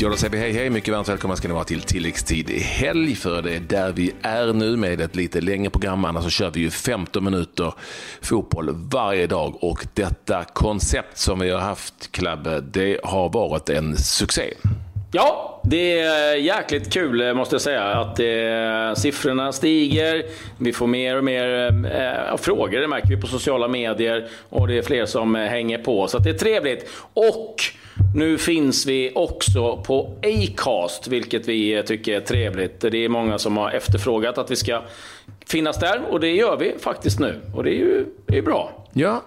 Ja, då säger vi hej hej, mycket varmt välkomna ska ni vara till tilläggstid i helg för det är där vi är nu med ett lite längre program. Annars så kör vi ju 15 minuter fotboll varje dag och detta koncept som vi har haft, Klabbe, det har varit en succé. Ja, det är jäkligt kul eh, måste jag säga. Att eh, siffrorna stiger, vi får mer och mer eh, eh, frågor, det märker vi på sociala medier. Och det är fler som eh, hänger på, så det är trevligt. Och nu finns vi också på Acast, vilket vi tycker är trevligt. Det är många som har efterfrågat att vi ska finnas där och det gör vi faktiskt nu. Och det är ju det är bra. Ja,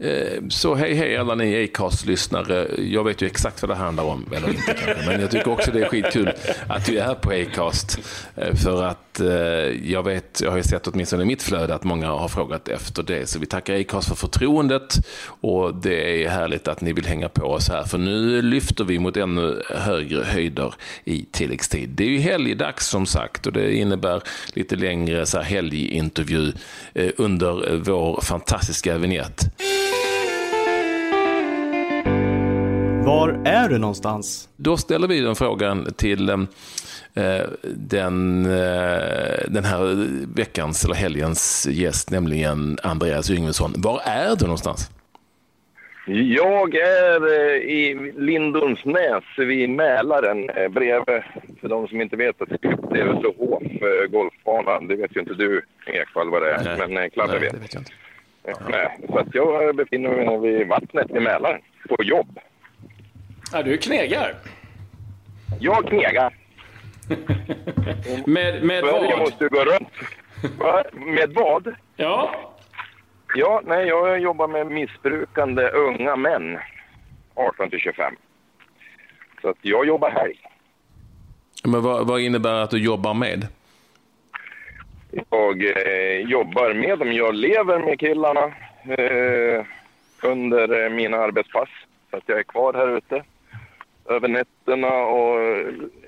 Eh, så hej hej alla ni Acast-lyssnare. Jag vet ju exakt vad det handlar om, eller inte kanske, men jag tycker också det är skitkul att du är här på Acast. Eh, för att eh, jag vet, jag har ju sett åtminstone i mitt flöde att många har frågat efter det. Så vi tackar Acast för förtroendet och det är härligt att ni vill hänga på oss här. För nu lyfter vi mot ännu högre höjder i tilläggstid. Det är ju helgdags som sagt och det innebär lite längre så här helgintervju under vår fantastiska vignett. Var är du någonstans? Då ställer vi den frågan till eh, den, eh, den här veckans eller helgens gäst, nämligen Andreas Yngvesson. Var är du någonstans? Jag är eh, i Lindormsnäs vid Mälaren bredvid, för de som inte vet, att det är eh, golfbanan. Det vet ju inte du Ekvall vad det är, Nej. men Klabbe vet. Det vet jag inte. Nej, så att jag befinner mig vid vattnet i Mälaren på jobb. Ja, du knegar. Jag knegar. med med vad? Jag måste gå runt. med vad? Ja. Ja, nej, jag jobbar med missbrukande unga män. 18 till 25. Så att jag jobbar helg. Men vad, vad innebär att du jobbar med? Jag eh, jobbar med dem. Jag lever med killarna eh, under eh, mina arbetspass. Så att jag är kvar här ute över nätterna och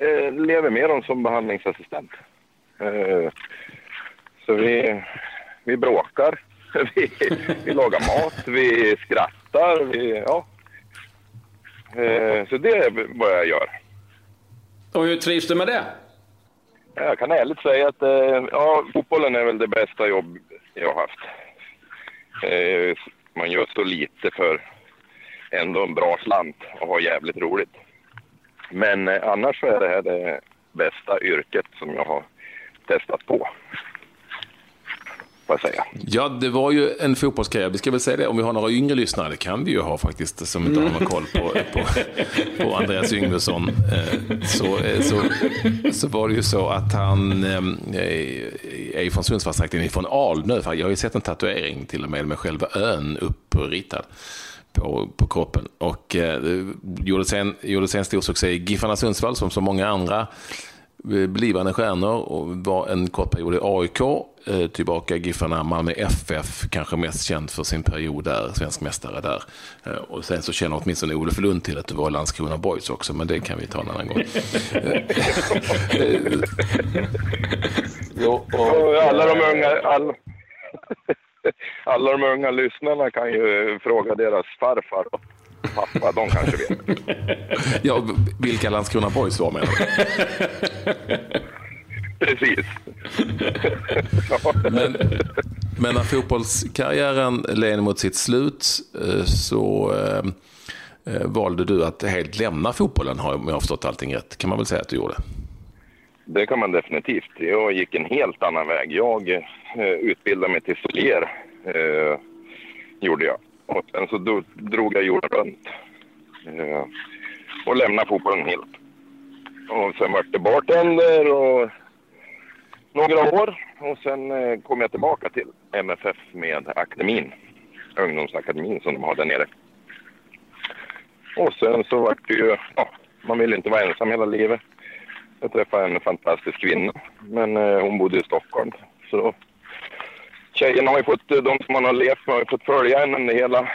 eh, lever med dem som behandlingsassistent. Eh, så vi, vi bråkar, vi, vi lagar mat, vi skrattar, vi, ja. Eh, så det är vad jag gör. Och hur trivs du med det? Jag kan ärligt säga att ja, fotbollen är väl det bästa jobb jag har haft. Man gör så lite för ändå en bra slant och har jävligt roligt. Men eh, annars så är det här det bästa yrket som jag har testat på. Får jag säga. Ja, det var ju en fotbollskarriär. Vi ska väl säga det, om vi har några yngre lyssnare, det kan vi ju ha faktiskt, som inte har någon koll på, på, på Andreas Yngvesson. Eh, så, eh, så, så var det ju så att han eh, är från Sundsvallstrakten, från Alnö. Jag har ju sett en tatuering till och med med själva ön uppritad på, på kroppen. Och eh, gjorde, sen, gjorde sen stor succé i Giffarna Sundsvall som så många andra eh, blivande stjärnor och var en kort period i AIK, eh, tillbaka i Giffarna, Malmö FF, kanske mest känd för sin period där, svensk mästare där. Eh, och sen så känner åtminstone Olof Lund till att du var Landskrona Boys också, men det kan vi ta en annan gång. jo, och, alla de unga, alla, alla de unga lyssnarna kan ju fråga deras farfar och pappa. De kanske vet. ja, vilka Landskrona Boys var menar du? Precis. men, men när fotbollskarriären led mot sitt slut eh, så eh, eh, valde du att helt lämna fotbollen, om jag har förstått allting rätt. Kan man väl säga att du gjorde? Det kan man definitivt. Jag gick en helt annan väg. Jag eh, utbildade mig till solier, eh, gjorde jag. Och sen så do, drog jag jorden runt eh, och lämnade fotbollen helt. Och sen vart det bartender och några år och sen eh, kom jag tillbaka till MFF med akademin, ungdomsakademin som de har där nere. Och sen så vart det ju, ja, man vill inte vara ensam hela livet. Jag träffade en fantastisk kvinna, men eh, hon bodde i Stockholm. Så tjejerna har ju fått, eh, de som man har levt med har fått följa henne under hela,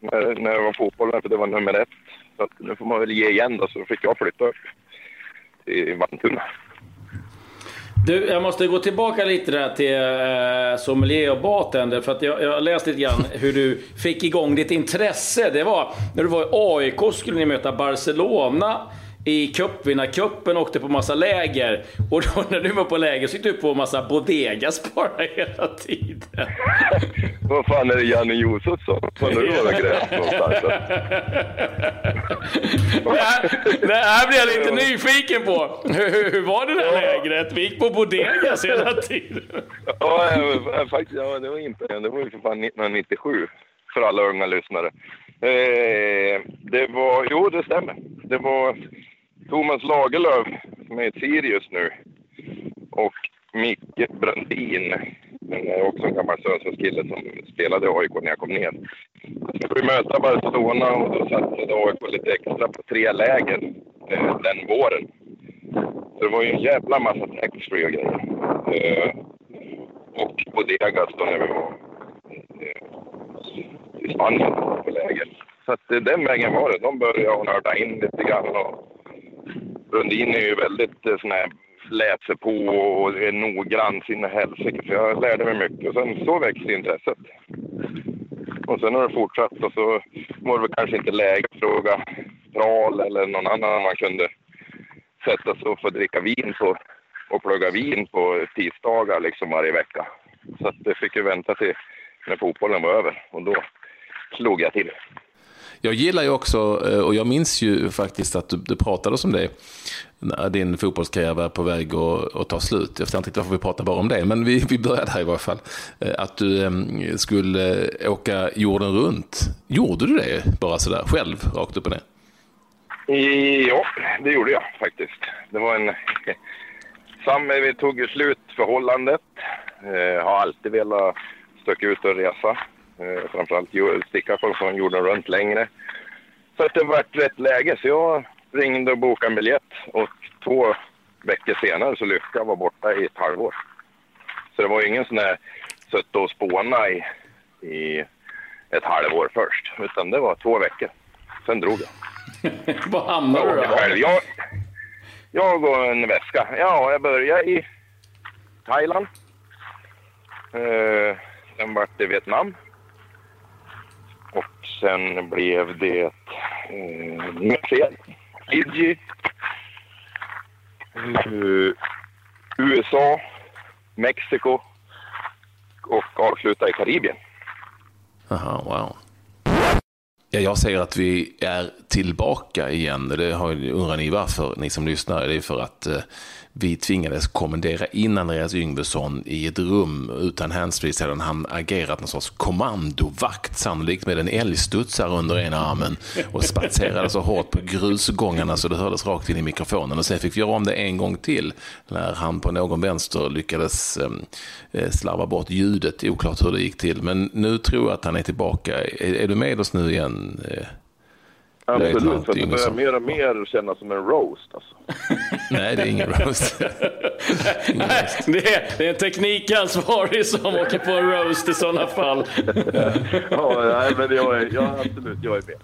när, när det var fotbollen, för det var nummer ett. Så att nu får man väl ge igen då, så då fick jag flytta upp till Vantuna. Du, jag måste gå tillbaka lite där till eh, sommelier och bartender. För att jag, jag har läst lite grann hur du fick igång ditt intresse. Det var när du var i AIK skulle ni möta Barcelona i cupvinnarcupen åkte på massa läger. Och då när du var på läger så gick du på massa bodegas bara hela tiden. Vad fan är det Janne Josefsson? Var har du varit gräs någonstans? det, här, det här blir jag lite nyfiken på. Hur, hur var det där lägret? Vi gick på bodegas hela tiden. Ja, faktiskt, ja, det var imponerande. Det var ju för fan 1997 för alla unga lyssnare. Eh, det var, jo det stämmer. Det var Thomas Lagerlöf som är i Sirius nu och Micke Brandin, också en gammal Sundsvallskille som spelade i AIK när jag kom ner. Vi vi möta Barcelona och då satsade AIK lite extra på tre läger eh, den våren. Så det var ju en jävla massa taxfree och grejer. Eh, och Bodegas då när vi var eh, i Spanien på läger. Så att eh, den vägen var det. De började nörda in lite grann. Och Brundin är ju väldigt eh, sån här läser på och är noggrann sin helsike. Så jag lärde mig mycket. Och sen så växte intresset. Och sen har det fortsatt och så var det väl kanske inte läge att fråga Pral eller någon annan man kunde sätta sig och få dricka vin på och plugga vin på tisdagar liksom varje vecka. Så att det fick ju vänta till när fotbollen var över och då slog jag till. Jag gillar ju också, eh, och jag minns ju faktiskt att du, du pratade om det, när din fotbollskarriär var på väg att, att ta slut. Jag förstår inte varför vi pratar bara om det, men vi, vi började här i varje fall. Eh, att du skulle eh, åka jorden runt. Gjorde du det bara sådär själv, rakt upp och ner? Ja, det gjorde jag faktiskt. Det var en... Sam, vi tog ju slut förhållandet. Jag har alltid velat stöka ut och resa. Eh, framförallt sticka från jorden runt längre. Så att det var rätt läge, så jag ringde och bokade en biljett och två veckor senare så lyckades jag vara borta i ett halvår. Så det var ingen sån där suttit och spåna i, i ett halvår först, utan det var två veckor. Sen drog jag. Var hamnade du då? Jag, jag och en väska. Ja, jag började i Thailand. Eh, sen vart det Vietnam. Sen blev det eh, Mercedes, Fiji, eh, USA, Mexiko och avsluta i Karibien. Aha, wow. Ja, jag säger att vi är tillbaka igen. Det har, undrar ni varför, ni som lyssnar. Det är för att eh, vi tvingades kommendera in Andreas Yngvesson i ett rum utan handsfree sedan han agerat någon sorts kommandovakt, sannolikt med en älgstudsare under ena armen och spatserade så hårt på grusgångarna så det hördes rakt in i mikrofonen. Och sen fick vi göra om det en gång till när han på någon vänster lyckades eh, eh slarva bort ljudet. Oklart hur det gick till, men nu tror jag att han är tillbaka. Är, är du med oss nu igen? Eh, Absolut, för det börjar mer och mer kännas som en roast. Alltså. Nej, det är ingen roast. ingen roast. det, är, det är en teknikansvarig som åker på en roast i sådana fall. ja, nej, men jag är, jag, absolut, jag är med.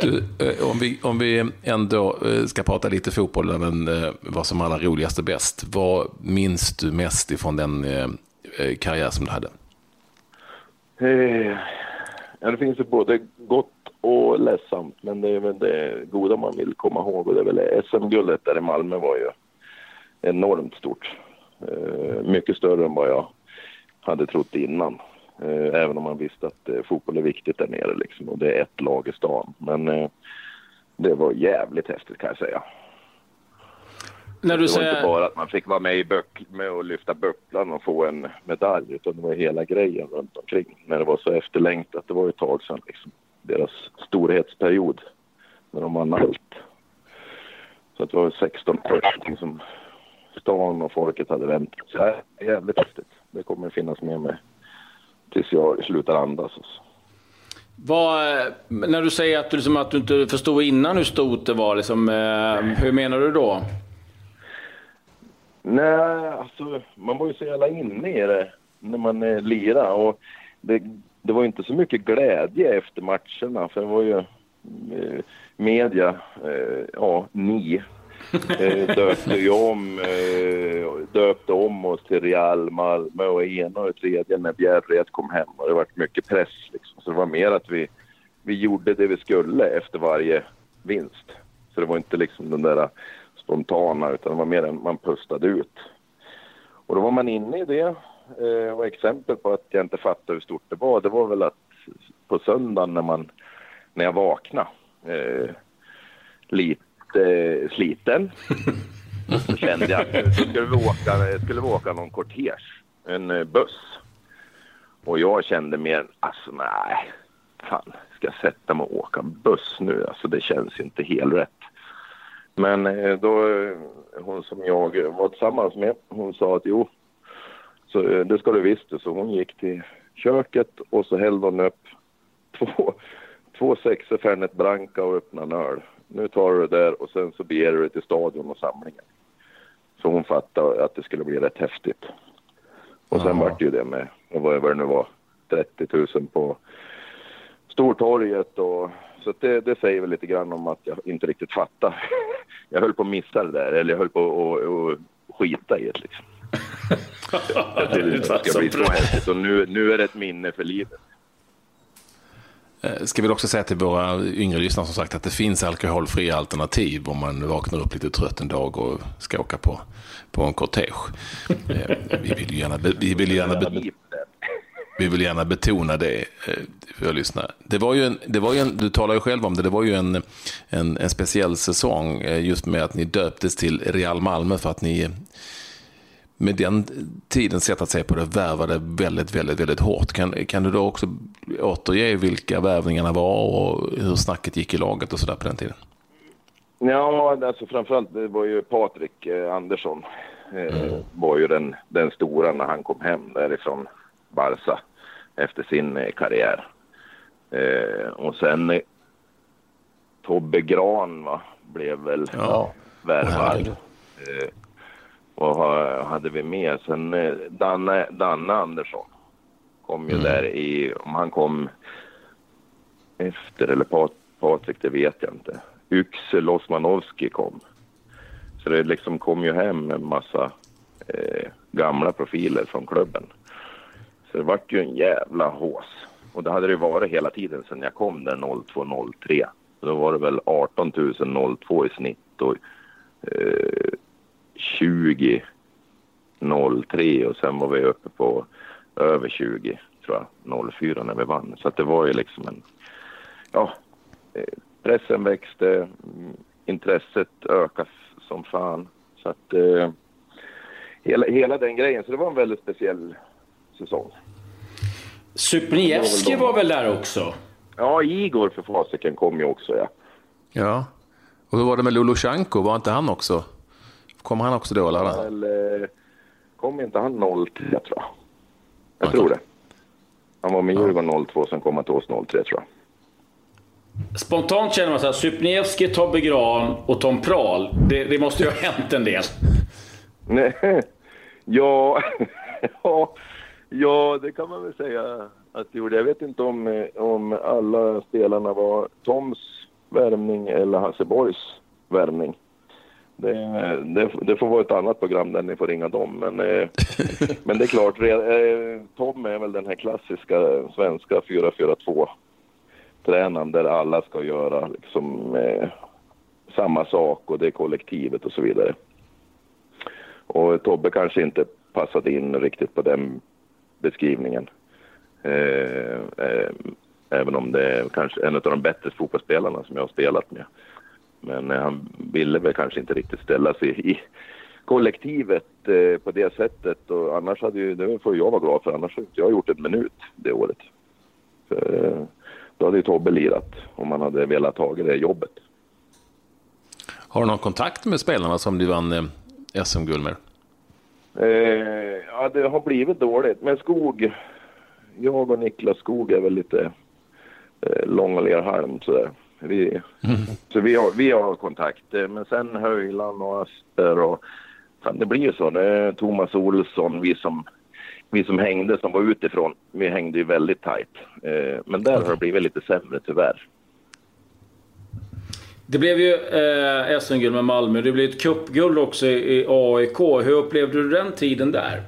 Du, eh, om, vi, om vi ändå eh, ska prata lite fotboll, men eh, vad som är allra roligast och bäst. Vad minns du mest ifrån den karriär som du hade? Ja, det finns ju både gott och ledsamt. Men det är väl det goda man vill komma ihåg. Och det är väl SM-guldet där i Malmö var ju enormt stort. Eh, mycket större än vad jag hade trott innan. Eh, även om man visste att eh, fotboll är viktigt där nere liksom. Och det är ett lag i stan. Men eh, det var jävligt häftigt kan jag säga. När du det var säger... inte bara att man fick vara med, i böck, med och lyfta bucklan och få en medalj utan det var hela grejen runt omkring. När det var så efterlängtat. Det var ju ett tag sedan liksom deras storhetsperiod när de vann allt. Så det var 16 år som stan och folket hade väntat. Så det är jävligt häftigt. Det kommer finnas med mig tills jag slutar andas. Alltså. Vad, när du säger att du, liksom, att du inte förstod innan hur stort det var, liksom, eh, hur menar du då? Nej, alltså man var ju så jävla inne i det när man eh, lirade. Och det det var inte så mycket glädje efter matcherna för det var ju eh, media, eh, ja ni, eh, döpte ju om, eh, döpte om oss till Real Malmö och ena och tredje när Bjärred kom hem och det var mycket press liksom. Så det var mer att vi, vi gjorde det vi skulle efter varje vinst. Så det var inte liksom den där spontana utan det var mer än man pustade ut. Och då var man inne i det. Eh, och exempel på att jag inte fattade hur stort det var, det var väl att på söndagen när, man, när jag vaknade, eh, lite sliten, så kände jag att nu skulle vi åka, skulle vi åka någon kortege, en eh, buss. Och jag kände mer, alltså nej, fan, ska jag sätta mig och åka buss nu? Alltså det känns inte helt rätt. Men eh, då, eh, hon som jag var tillsammans med, hon sa att jo, så eh, det ska du visst. Så hon gick till köket och så hällde hon upp två, två sexor Fernet Branca och öppnade en öl. Nu tar du det där och sen så beger du dig till stadion och samlingen. Så hon fattade att det skulle bli rätt häftigt. Och sen vart det ju det med, vad det nu var, 30 000 på Stortorget och så det, det, säger väl lite grann om att jag inte riktigt fattar. Jag höll på att missa det där, eller jag höll på att, skita i det liksom. det ska bli så häftigt och nu, nu är det ett minne för livet. Eh, ska vi också säga till våra yngre lyssnare som sagt att det finns alkoholfria alternativ om man vaknar upp lite trött en dag och ska åka på, på en kortege. Eh, vi vill gärna, vi vill gärna, vi vill gärna betona det eh, för att lyssna. Det var ju en, det var ju en, du talar ju själv om det, det var ju en, en, en speciell säsong just med att ni döptes till Real Malmö för att ni med den tiden att se på det värvade väldigt, väldigt, väldigt hårt. Kan, kan du då också återge vilka värvningarna var och hur snacket gick i laget och sådär på den tiden? Ja, alltså framförallt det var ju Patrik eh, Andersson. Eh, mm. var ju den, den stora när han kom hem därifrån Barca efter sin eh, karriär. Eh, och sen eh, Tobbe Gran va, blev väl ja. värvad. Eh, vad hade vi med? Sen eh, Danne, Danne Andersson kom ju mm. där i, om han kom efter eller Pat, Patrik, det vet jag inte. Yxel Osmanowski kom. Så det liksom kom ju hem en massa eh, gamla profiler från klubben. Så det vart ju en jävla hås. Och det hade det varit hela tiden sedan jag kom där 0203. Då var det väl 18 002 i snitt och eh, 20 03 och sen var vi uppe på över 20 tror jag 04 när vi vann. Så att det var ju liksom en, ja, eh, pressen växte, mm, intresset ökade som fan. Så att eh, hela, hela den grejen, så det var en väldigt speciell säsong. Supniewski var väl där också? Ja, Igor för fasiken kom ju också ja. Ja, och hur var det med Lulushanko? Var inte han också? Kommer han också då eller? eller kom inte han 03 tror jag. Jag okay. tror det. Han var med Djurgården 02, sen kom han till oss 03 tror jag. Spontant känner man så här, Supniewski, Tobbe Gran och Tom Prahl. Det, det måste ju ha hänt en del. Nej, ja, ja, ja, det kan man väl säga att det gjorde. Jag vet inte om, om alla spelarna var Toms värmning eller Hasseborgs värmning. Det, det, det, får vara ett annat program där ni får ringa dem. Men, eh, men det är klart, eh, Tom är väl den här klassiska svenska 4-4-2 tränaren där alla ska göra liksom, eh, samma sak och det är kollektivet och så vidare. Och Tobbe kanske inte passade in riktigt på den beskrivningen. Eh, eh, även om det är kanske en av de bättre fotbollsspelarna som jag har spelat med. Men eh, han ville väl kanske inte riktigt ställa sig i kollektivet eh, på det sättet. Och annars hade ju, det får jag vara glad för, annars hade jag gjort en minut det året. För, eh, då hade ju Tobbe lirat om han hade velat ta det jobbet. Har du någon kontakt med spelarna som du vann SM-guld med? Eh, ja, det har blivit dåligt. Men Skog, jag och Niklas Skog är väl lite eh, lång och lerhalm sådär. Vi, mm. Så vi har, vi har kontakt. Men sen Höjland och Öster och fan, det blir ju så. Det är Thomas Olsson, vi som, vi som hängde som var utifrån, vi hängde ju väldigt tajt. Eh, men där har det blivit lite sämre tyvärr. Det blev ju eh, SM-guld med Malmö. Det blev ett cupguld också i AIK. Hur upplevde du den tiden där?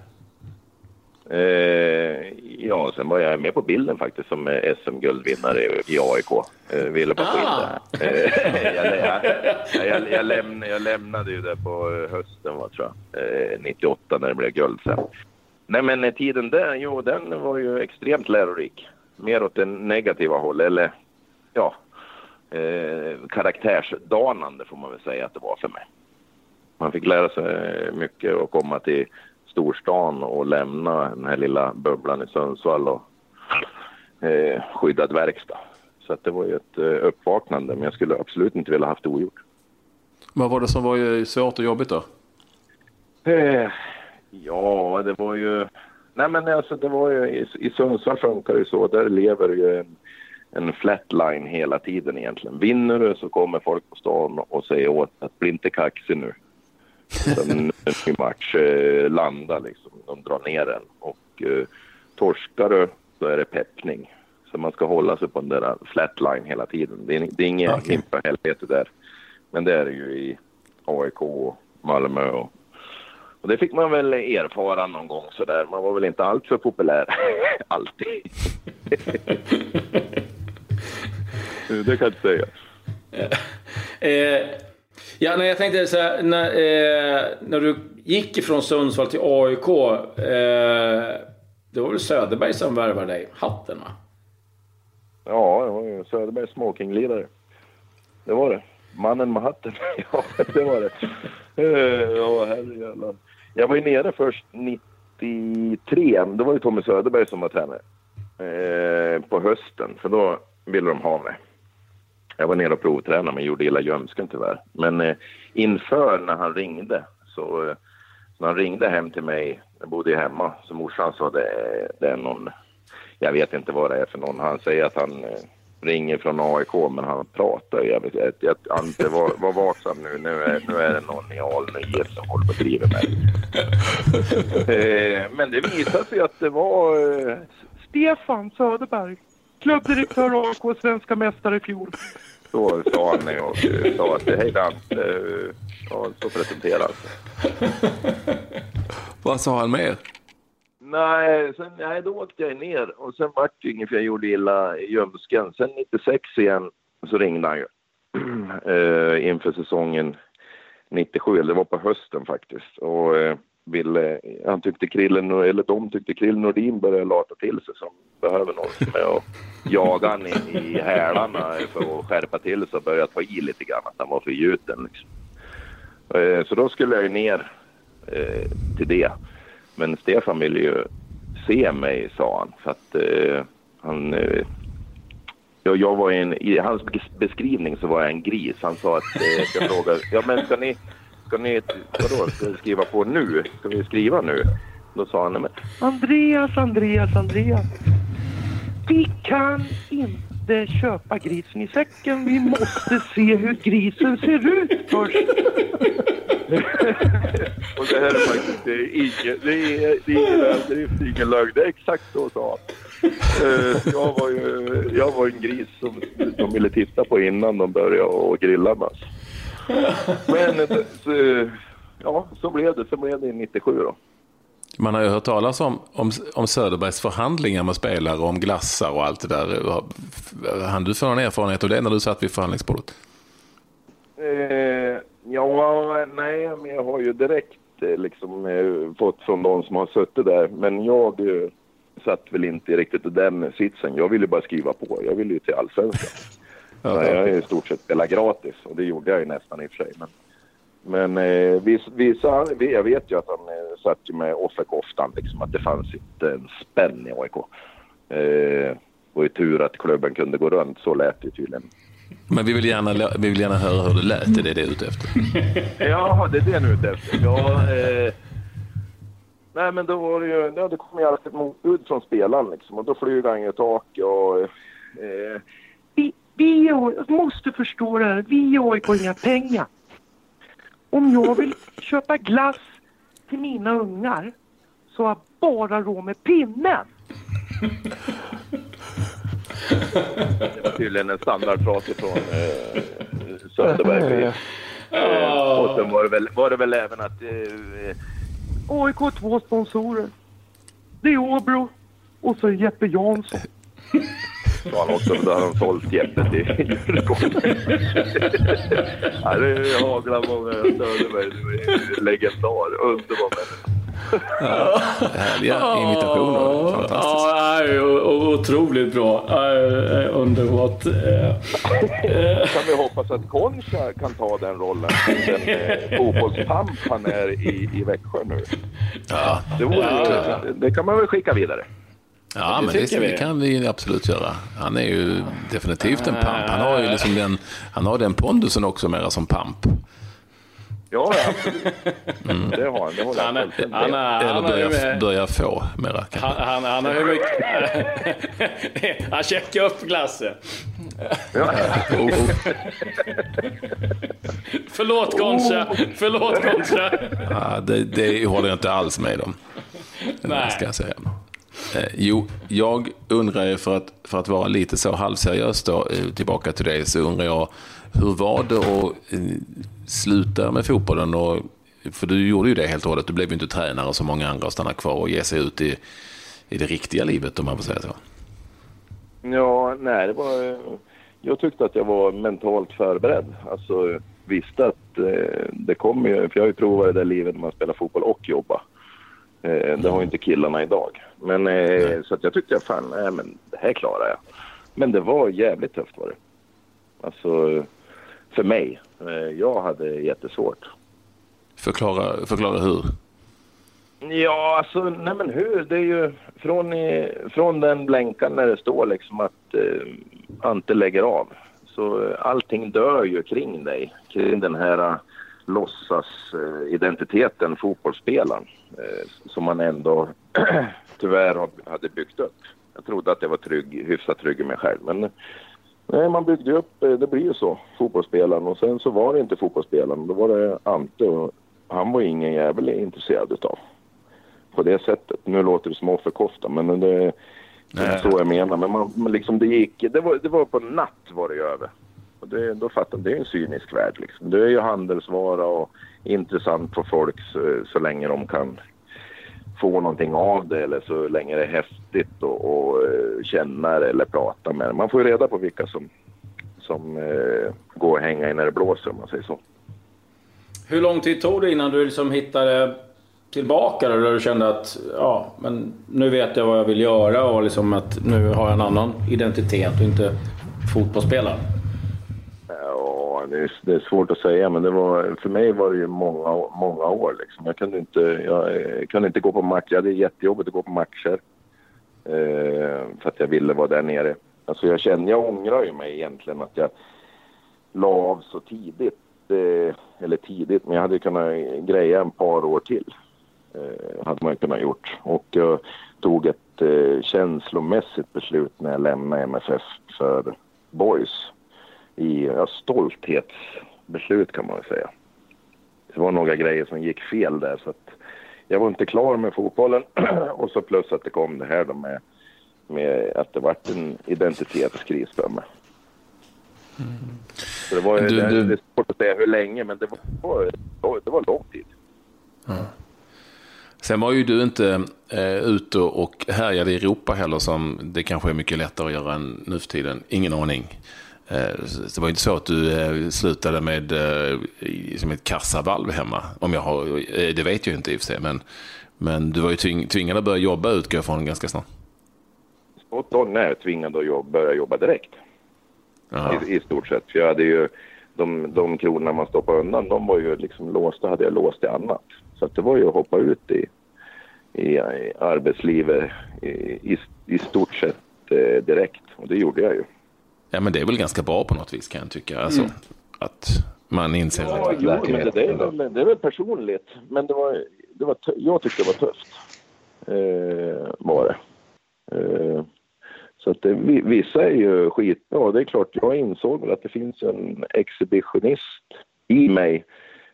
Eh, ja, sen var jag med på bilden faktiskt som eh, SM-guldvinnare i AIK. Eh, ville på Ah. Eh, jag, jag, jag, jag, lämnade, jag lämnade ju det på eh, hösten, vad tror jag, eh, 98 när det blev guld sen. Nej men eh, tiden där, jo den var ju extremt lärorik. Mer åt det negativa hållet, eller ja, eh, karaktärsdanande får man väl säga att det var för mig. Man fick lära sig mycket och komma till storstan och lämna den här lilla bubblan i Sundsvall och eh, skyddad verkstad. Så att det var ju ett eh, uppvaknande, men jag skulle absolut inte vilja haft det ogjort. Vad var det som var ju svårt och jobbigt då? Eh, ja, det var ju... Nej, men alltså det var ju... I, i Sundsvall funkar det ju så. Där lever ju en, en flatline hela tiden egentligen. Vinner du så kommer folk på stan och säger åt att bli inte kaxig nu. Sen en ny match eh, landar liksom. De drar ner den. Och eh, torskar du, då är det peppning. Så man ska hålla sig på den där flatline hela tiden. Det är, det är inget okay. helvete där. Men det är det ju i AIK och Malmö och och det fick man väl erfara någon gång sådär. Man var väl inte allt för populär. Alltid. det kan jag inte säga. Eh, ja, nej, jag tänkte så här, när, eh, när du gick ifrån Sundsvall till AIK. Eh, det var väl Söderberg som värvade dig? Hatten va? Ja, det var ju Söderbergs smokinglirare. Det var det. Mannen med hatten. ja, det var det. Eh, Ja, herrejävlar. Jag var ju nere först 93. Då var det Tommy Söderberg som var tränare. Eh, på hösten, för då ville de ha mig. Jag var nere och provtränade men gjorde illa ljumsken tyvärr. Men eh, inför när han ringde så eh, när han ringde hem till mig, jag bodde ju hemma, så morsan sa det, det är någon, jag vet inte vad det är för någon. Han säger att han eh, ringer från AIK men han pratar ju jävligt. Jag, jag, Ante, var, var vaksam nu, nu är, nu är det någon i Alnö som håller på och driver mig. eh, men det visade sig att det var eh, Stefan Söderberg, klubbdirektör AIK, svenska mästare i fjol. Så sa han när jag sa att hej eh, ja, så sig. Vad sa han mer? Nej, sen, nej, då åkte jag ner och sen vart det inget för jag gjorde illa ljumsken. Sen 96 igen så ringde han ju eh, inför säsongen 97, eller det var på hösten faktiskt. Och eh, ville, han tyckte Krillen, eller de tyckte Krillen Nordin började lata till sig som behöver någon som är och jaga han i, i hälarna för att skärpa till sig och börja ta i lite grann, att han var för gjuten liksom. Eh, så då skulle jag ju ner eh, till det. Men Stefan ville ju se mig, sa han. För att eh, han... Eh, jag, jag var en, I hans beskrivning så var jag en gris. Han sa att... Eh, jag frågade, ja men ska ni... Ska ni... Vadå, ska vi skriva på nu? Ska vi skriva nu? Då sa han, men... Andreas, Andreas, Andreas. Vi kan inte köpa grisen i säcken. Vi måste se hur grisen ser ut först. Och det här är faktiskt ingen, det är, det är ingen överdrift, ingen lögn. Det är exakt så sa han. Eh, Jag var, ju, jag var en gris som de ville titta på innan de började och grilla med oss. Men eh, så, ja, så blev det. Så blev det i 97 då. Man har ju hört talas om, om, om Söderbergs förhandlingar med spelare om glassar och allt det där. Han du få någon erfarenhet av det när du satt vid förhandlingsbordet? Eh, ja, nej, men jag har ju direkt eh, liksom eh, fått från de som har suttit där. Men jag satt väl inte riktigt i den sitsen. Jag ville bara skriva på. Jag ville ju till allsvenskan. Ja, jag har ju i stort sett spelat gratis och det gjorde jag ju nästan i och för sig. Men, men eh, vissa, vissa, jag vet ju att han eh, satt med offerkoftan liksom att det fanns inte en spänn i AIK. Eh, och i tur att klubben kunde gå runt, så lät det tydligen. Men vi vill, gärna, vi vill gärna höra hur det lät, det är det det är ute efter. Ja, det är det nu ute efter. Ja, eh, nej, men då var det ju, ja, det kom ju alltid ett motbud från spelaren liksom och då flyger han i taket och... Eh, vi, måste förstå det här. Vi i AIK har inga pengar. Om jag vill köpa glass till mina ungar så har jag bara råd med pinnen. Det var tydligen en standardfras från eh, Söderberg. Eh, och sen var det väl, var det väl även att... Eh, AIK har två sponsorer. Det är Åbro Och så Jeppe Jansson. Sa han också, då hade de sålt Jeppe till Djurgården. ja, mig. Du är legendar. Underbar människa. Ja, härliga imitationer. Fantastiskt. Ja, otroligt bra. Eh, Underbart. Eh, kan vi hoppas att Concha kan ta den rollen. Den eh, fotbollspamp han är i, i Växjö nu. Ja, Det, vore, det kan man väl skicka vidare. Ja det men det, vi. det kan vi absolut göra. Han är ju definitivt en pamp. Han har ju liksom den, han har den pondusen också mera som pamp. Ja, absolut. Det har han. Det håller Han, jag är- fullständigt han, med. är- Eller han, har hur börja, mycket- börja få mera kanske. han, han, han har hur mycket... Han checkar upp glassen. Ja. Förlåt Concha. Förlåt Concha. Ja, det, det håller jag inte alls med om. Nej. Ska jag säga. Eh, jo, jag undrar ju för att, för att vara lite så halvseriös då, eh, tillbaka till dig. så undrar jag hur var det att eh, sluta med fotbollen? Och, för du gjorde ju det helt och hållet. Du blev ju inte tränare som många andra och stannade kvar och ge sig ut i, i det riktiga livet om man får säga så. Ja, nej, det var... Jag tyckte att jag var mentalt förberedd. Alltså, visste att eh, det kommer ju... För jag har ju provat det där livet när man spelar fotboll och jobbar. Eh, det har ju inte killarna idag. Men eh, så att jag tyckte, fan, nej, men det här klarar jag. Men det var jävligt tufft var det. Alltså, för mig. Eh, jag hade jättesvårt. Förklara, förklara hur. Ja, alltså, nej men hur? Det är ju från, från den blänkan när det står liksom att eh, Ante lägger av. Så allting dör ju kring dig, kring den här låtsasidentiteten, fotbollsspelaren, eh, som man ändå tyvärr hade byggt upp. Jag trodde att jag var trygg, hyfsat trygg i mig själv, men nej, man byggde upp, eh, det blir ju så, fotbollsspelaren. Och sen så var det inte fotbollsspelaren, då var det Ante och han var ingen jävel intresserad utav på det sättet. Nu låter det som offerkofta, men det är Nej. så jag menar. Men man, man liksom, det gick, det var, det var på natt var det över. Och det, då fattar det är en cynisk värld liksom. Det är ju handelsvara och intressant för folk så, så länge de kan få någonting av det eller så länge det är häftigt och, och eh, känna det eller prata med det. Man får ju reda på vilka som, som eh, går och hänga i när det blåser om man säger så. Hur lång tid tog det innan du liksom hittade tillbaka då? Där du kände att ja, men nu vet jag vad jag vill göra och liksom att nu har jag en annan identitet och inte fotbollsspelare. Ja, det är, det är svårt att säga, men det var, för mig var det ju många, många år. Liksom. Jag, kunde inte, jag jag kunde inte gå på matcher. Jag hade jättejobbigt att gå på matcher eh, för att jag ville vara där nere. Alltså jag känner, jag ångrar ju mig egentligen att jag la av så tidigt. Eh, eller tidigt, men jag hade kunnat greja en par år till. Eh, hade man ju kunnat gjort. Och jag tog ett eh, känslomässigt beslut när jag lämnade MFF för Boys i stolthetsbeslut kan man väl säga. Det var några grejer som gick fel där så att jag var inte klar med fotbollen och så plus att det kom det här då med, med att det vart en identitetskris för mig. Så det, var, du- det, du- det är svårt att säga hur länge men det var, det var lång tid. Sen var ju du inte eh, ute och härjade i Europa heller som det kanske är mycket lättare att göra än nu för tiden. Ingen aning. Eh, så det var inte så att du eh, slutade med eh, som ett kassavalv hemma. Om jag har, det vet jag inte i och för sig. Men, men du var ju tving, tvingad att börja jobba utgår jag från ganska snart. Då när jag tvingad att jobba, börja jobba direkt. I, i stort sett. För jag hade ju de, de kronorna man stoppade undan, de var ju liksom låsta, hade jag låst i annat. Så det var ju att hoppa ut i, i, i arbetslivet i, i, i stort sett eh, direkt. Och det gjorde jag ju. Ja, men det är väl ganska bra på något vis kan jag tycka. Alltså, Att man inser Ja, att jo, men det, det, är väl, det är väl personligt. Men det var, det var, jag tyckte det var tufft. Eh, var det. Eh, så att det, vi- vissa är ju skitbra. Det är klart, jag insåg väl att det finns en exhibitionist i mig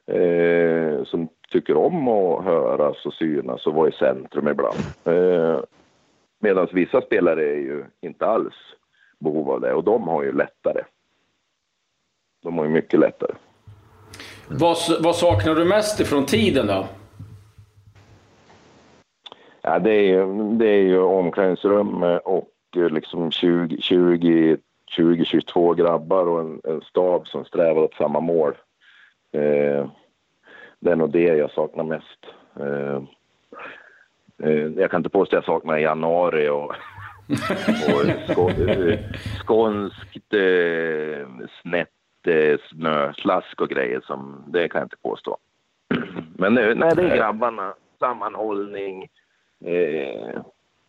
eh, som tycker om att höras och synas och vara i centrum ibland. Eh, Medan vissa spelare är ju inte alls behov av det och de har ju lättare. De har ju mycket lättare. Vad, vad saknar du mest ifrån tiden då? Ja, det, är, ju- det är ju omklädningsrum och eh, liksom 20, 20, 20 22 grabbar och en, en stab som strävar åt samma mål. Eh, det är nog det jag saknar mest. Eh, eh, jag kan inte påstå att jag saknar januari och, och eh, skånskt eh, snett eh, snöslask och grejer. Som, det kan jag inte påstå. Men eh, nej, det är grabbarna, sammanhållning, eh,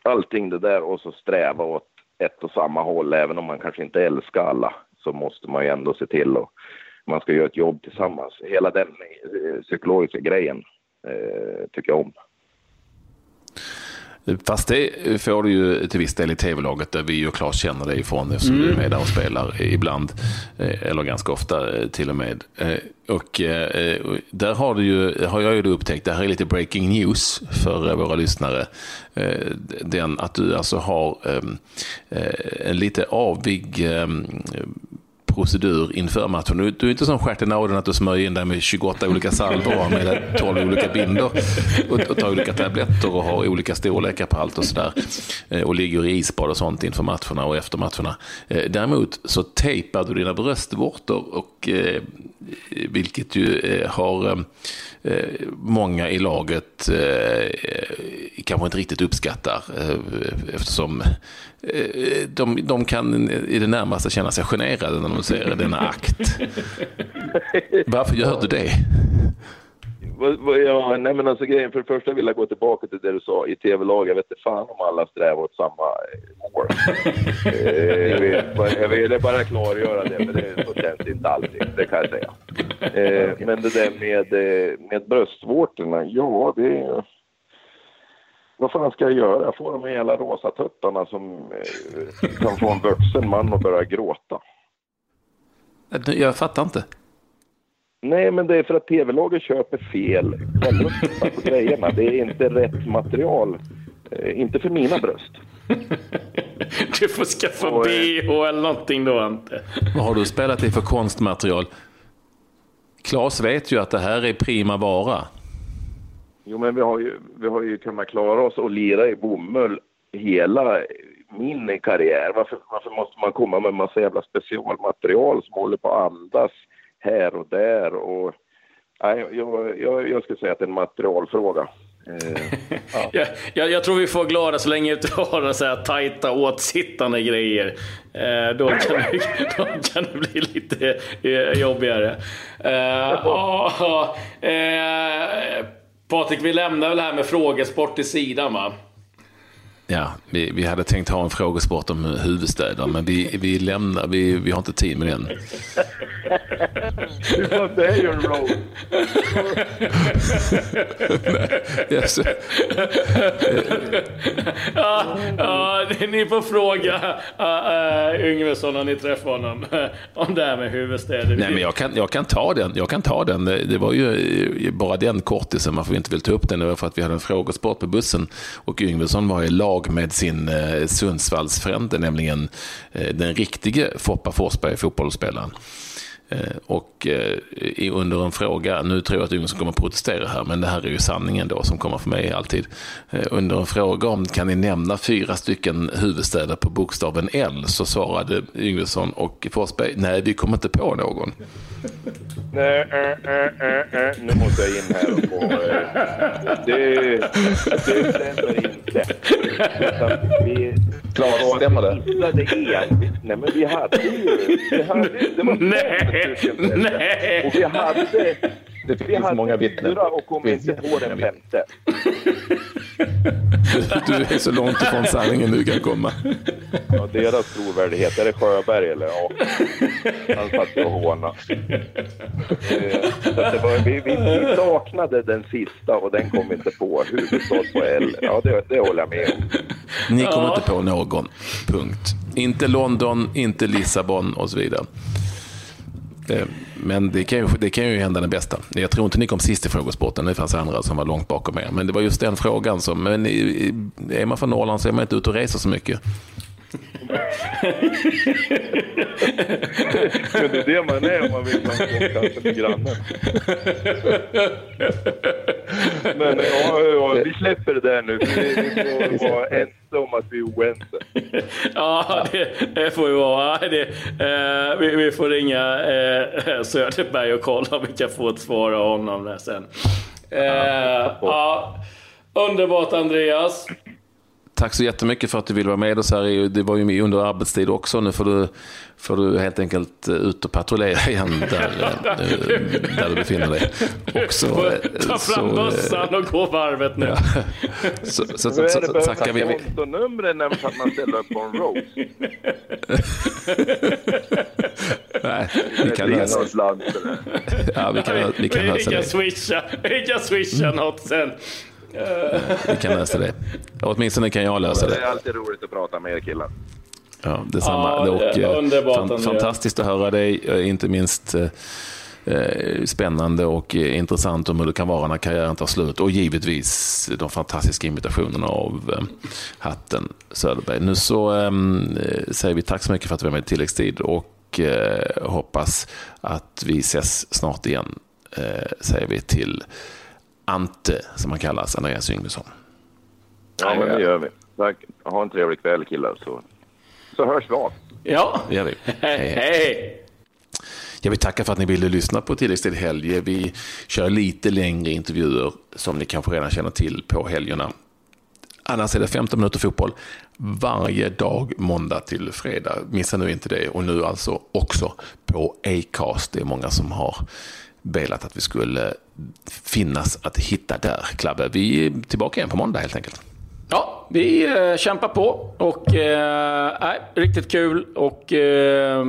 allting det där och så sträva åt ett och samma håll. Även om man kanske inte älskar alla så måste man ju ändå se till och man ska göra ett jobb tillsammans. Hela den eh, psykologiska grejen eh, tycker jag om. Fast det får du ju till viss del i tv-laget där vi och Claes känner dig ifrån eftersom du är med där och spelar ibland. eh, Eller ganska ofta eh, till och med. Eh, Och där har, du ju, har jag ju upptäckt, det här är lite breaking news för våra lyssnare. Den att du alltså har ehm, eh, en lite avig ehm, procedur inför matchen. Du, du är inte som stjärten Auden att du smörjer in dig med 28 olika salvor med 12 olika bindor och, och tar olika tabletter och har olika storlekar på allt och sådär. Eh, och ligger i isbad och sånt inför matcherna och efter matcherna. Eh, däremot så tejpar du dina bröstvårtor och eh, vilket ju har många i laget kanske inte riktigt uppskattar eftersom de, de kan i det närmaste känna sig generade när de ser denna akt. Varför gör du det? Ja, nej men alltså grejen, för det första vill jag gå tillbaka till det du sa i tv-lag. Jag vet inte fan om alla strävar åt samma eh, mål. Eh, jag, vill, bara- jag ville bara klargöra det, för det så känns inte alltid. Det kan jag säga. Eh, men det där med, eh, med bröstvårtorna, ja det är... Vad fan ska jag göra? Jag får de här jävla rosa tuttarna som eh, kan få en vuxen man att börja gråta. Jag fattar inte. Nej, men det är för att tv-laget köper fel på grejerna. Det är inte rätt material. Eh, inte för mina bröst. Du får skaffa Och, eh, bh eller någonting då Ante. Vad har du spelat i för konstmaterial? Klas vet ju att det här är prima vara. Jo, men vi har ju, vi har ju kunnat klara oss och lira i bomull hela min karriär. Varför, varför måste man komma med en massa jävla specialmaterial som håller på att andas här och där? Och, nej, jag, jag, jag skulle säga att det är en materialfråga. Eh, ja. Jag, jag, tror vi får glada så länge du har så här tajta åtsittande grejer. Eh, då, kan det, då kan det bli lite eh, jobbigare. Eh, eh, Patrik, vi lämnar väl det här med frågesport till sidan va? Ja, vi, vi hade tänkt ha en frågesport om huvudstäder, men vi, vi lämnar, vi, vi har inte tid med den det är ju en roll. Yes. Ja, ja, ni får fråga uh, Yngvesson när ni träffar honom om det här med huvudstäder. Nej, men jag kan, jag kan ta den. Jag kan ta den. Det var ju eh, bara den kortisen varför vi inte vill ta upp den. Det var för att vi hade en frågesport på bussen och Yngvesson var i lag med sin eh, Sundsvallsfrände, nämligen eh, den riktige Foppa Forsberg, fotbollsspelaren. Eh, Och eh, i- under en fråga, nu tror jag att Yngvesson kommer att protestera här, men det här är ju sanningen då som kommer för mig alltid. Eh, Under en fråga om kan ni nämna fyra stycken huvudstäder på bokstaven L så svarade Yngvesson och Forsberg, nej vi kommer inte på någon. Nej, äh, äh, äh, äh. Nu måste jag in här och få... Det, det stämmer inte. Vi Klara, stämmer det? hittade en. Nej, men vi hade ju... Vi hade, det var Nej, stycken. nej. Och vi hade... Det Vi finns hade många vittnen. fyra och kom inte på den femte. Du är så långt ifrån sanningen du kan komma. Ja, deras trovärdighet. Är det Sjöberg eller? Ja. Han satt och hånade. Eh, så att det var, vi, vi, vi saknade den sista och den kom inte på. Huvudstad på L. Ja, det, det håller jag med om. Ni kommer inte på någon. Punkt. Inte London, inte Lissabon och så vidare. Eh, men det kan, ju, det kan ju hända den bästa. Jag tror inte ni kom sist i frågesporten. Det fanns andra som var långt bakom er. Men det var just den frågan som... Men är man från Norrland så är man inte ute och reser så mycket. Men det är det man är om man vill ha kanske med grannen. Men ja, ja, vi släpper det där nu. Vi, vi får vara ense om att vi är oense. Ja, det, det får ju vara. Det, eh, vi, vi får ringa eh, Söderberg och kolla om vi kan få ett svar av honom där sen. Eh, ja, underbart Andreas. Tack så jättemycket för att du vill vara med oss här. Det var ju under arbetstid också. Nu får du, får du helt enkelt eh, ut och patrullera igen där, eh, där du befinner dig. Och så, Ta eh, fram så, bössan och gå varvet nu. så, så, Nu så, så, det så behövs tackar vi. kontonumren nämns att man ställer upp på en roast. Nej, vi kan lösa det ja, vi kan, vi kan Vi lösa kan det. swisha, vi kan swisha något sen. Vi kan lösa det. Åtminstone kan jag lösa Det det. är alltid roligt att prata med er killar. Ja, detsamma. Ja, och, det är eh, underbart, fan- fantastiskt att höra dig. Inte minst eh, eh, spännande och eh, intressant om hur det kan vara när karriären tar slut. Och givetvis de fantastiska imitationerna av eh, hatten Söderberg. Nu så eh, säger vi tack så mycket för att du var med i tilläggstid och eh, hoppas att vi ses snart igen. Eh, säger vi till Ante, som han kallas, Andreas Yngvesson. Ja, men det gör vi. Tack. Ha en trevlig kväll killar så, så hörs vi av. Ja, Det gör vi. hej. hej. Jag vill tacka för att ni ville lyssna på Tilläggstid helg. Vi kör lite längre intervjuer som ni kanske redan känner till på helgerna. Annars är det 15 minuter fotboll varje dag måndag till fredag. Missa nu inte det. Och nu alltså också på Acast. Det är många som har velat att vi skulle finnas att hitta där. Klabbe, vi är tillbaka igen på måndag helt enkelt. Ja, vi eh, kämpar på och eh, nej, riktigt kul och eh,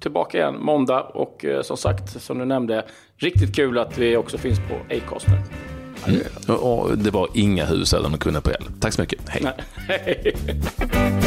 tillbaka igen måndag och eh, som sagt, som du nämnde, riktigt kul att vi också finns på Acast nu. Och och det var inga hus eller kunde på el. Tack så mycket. Hej. Nej.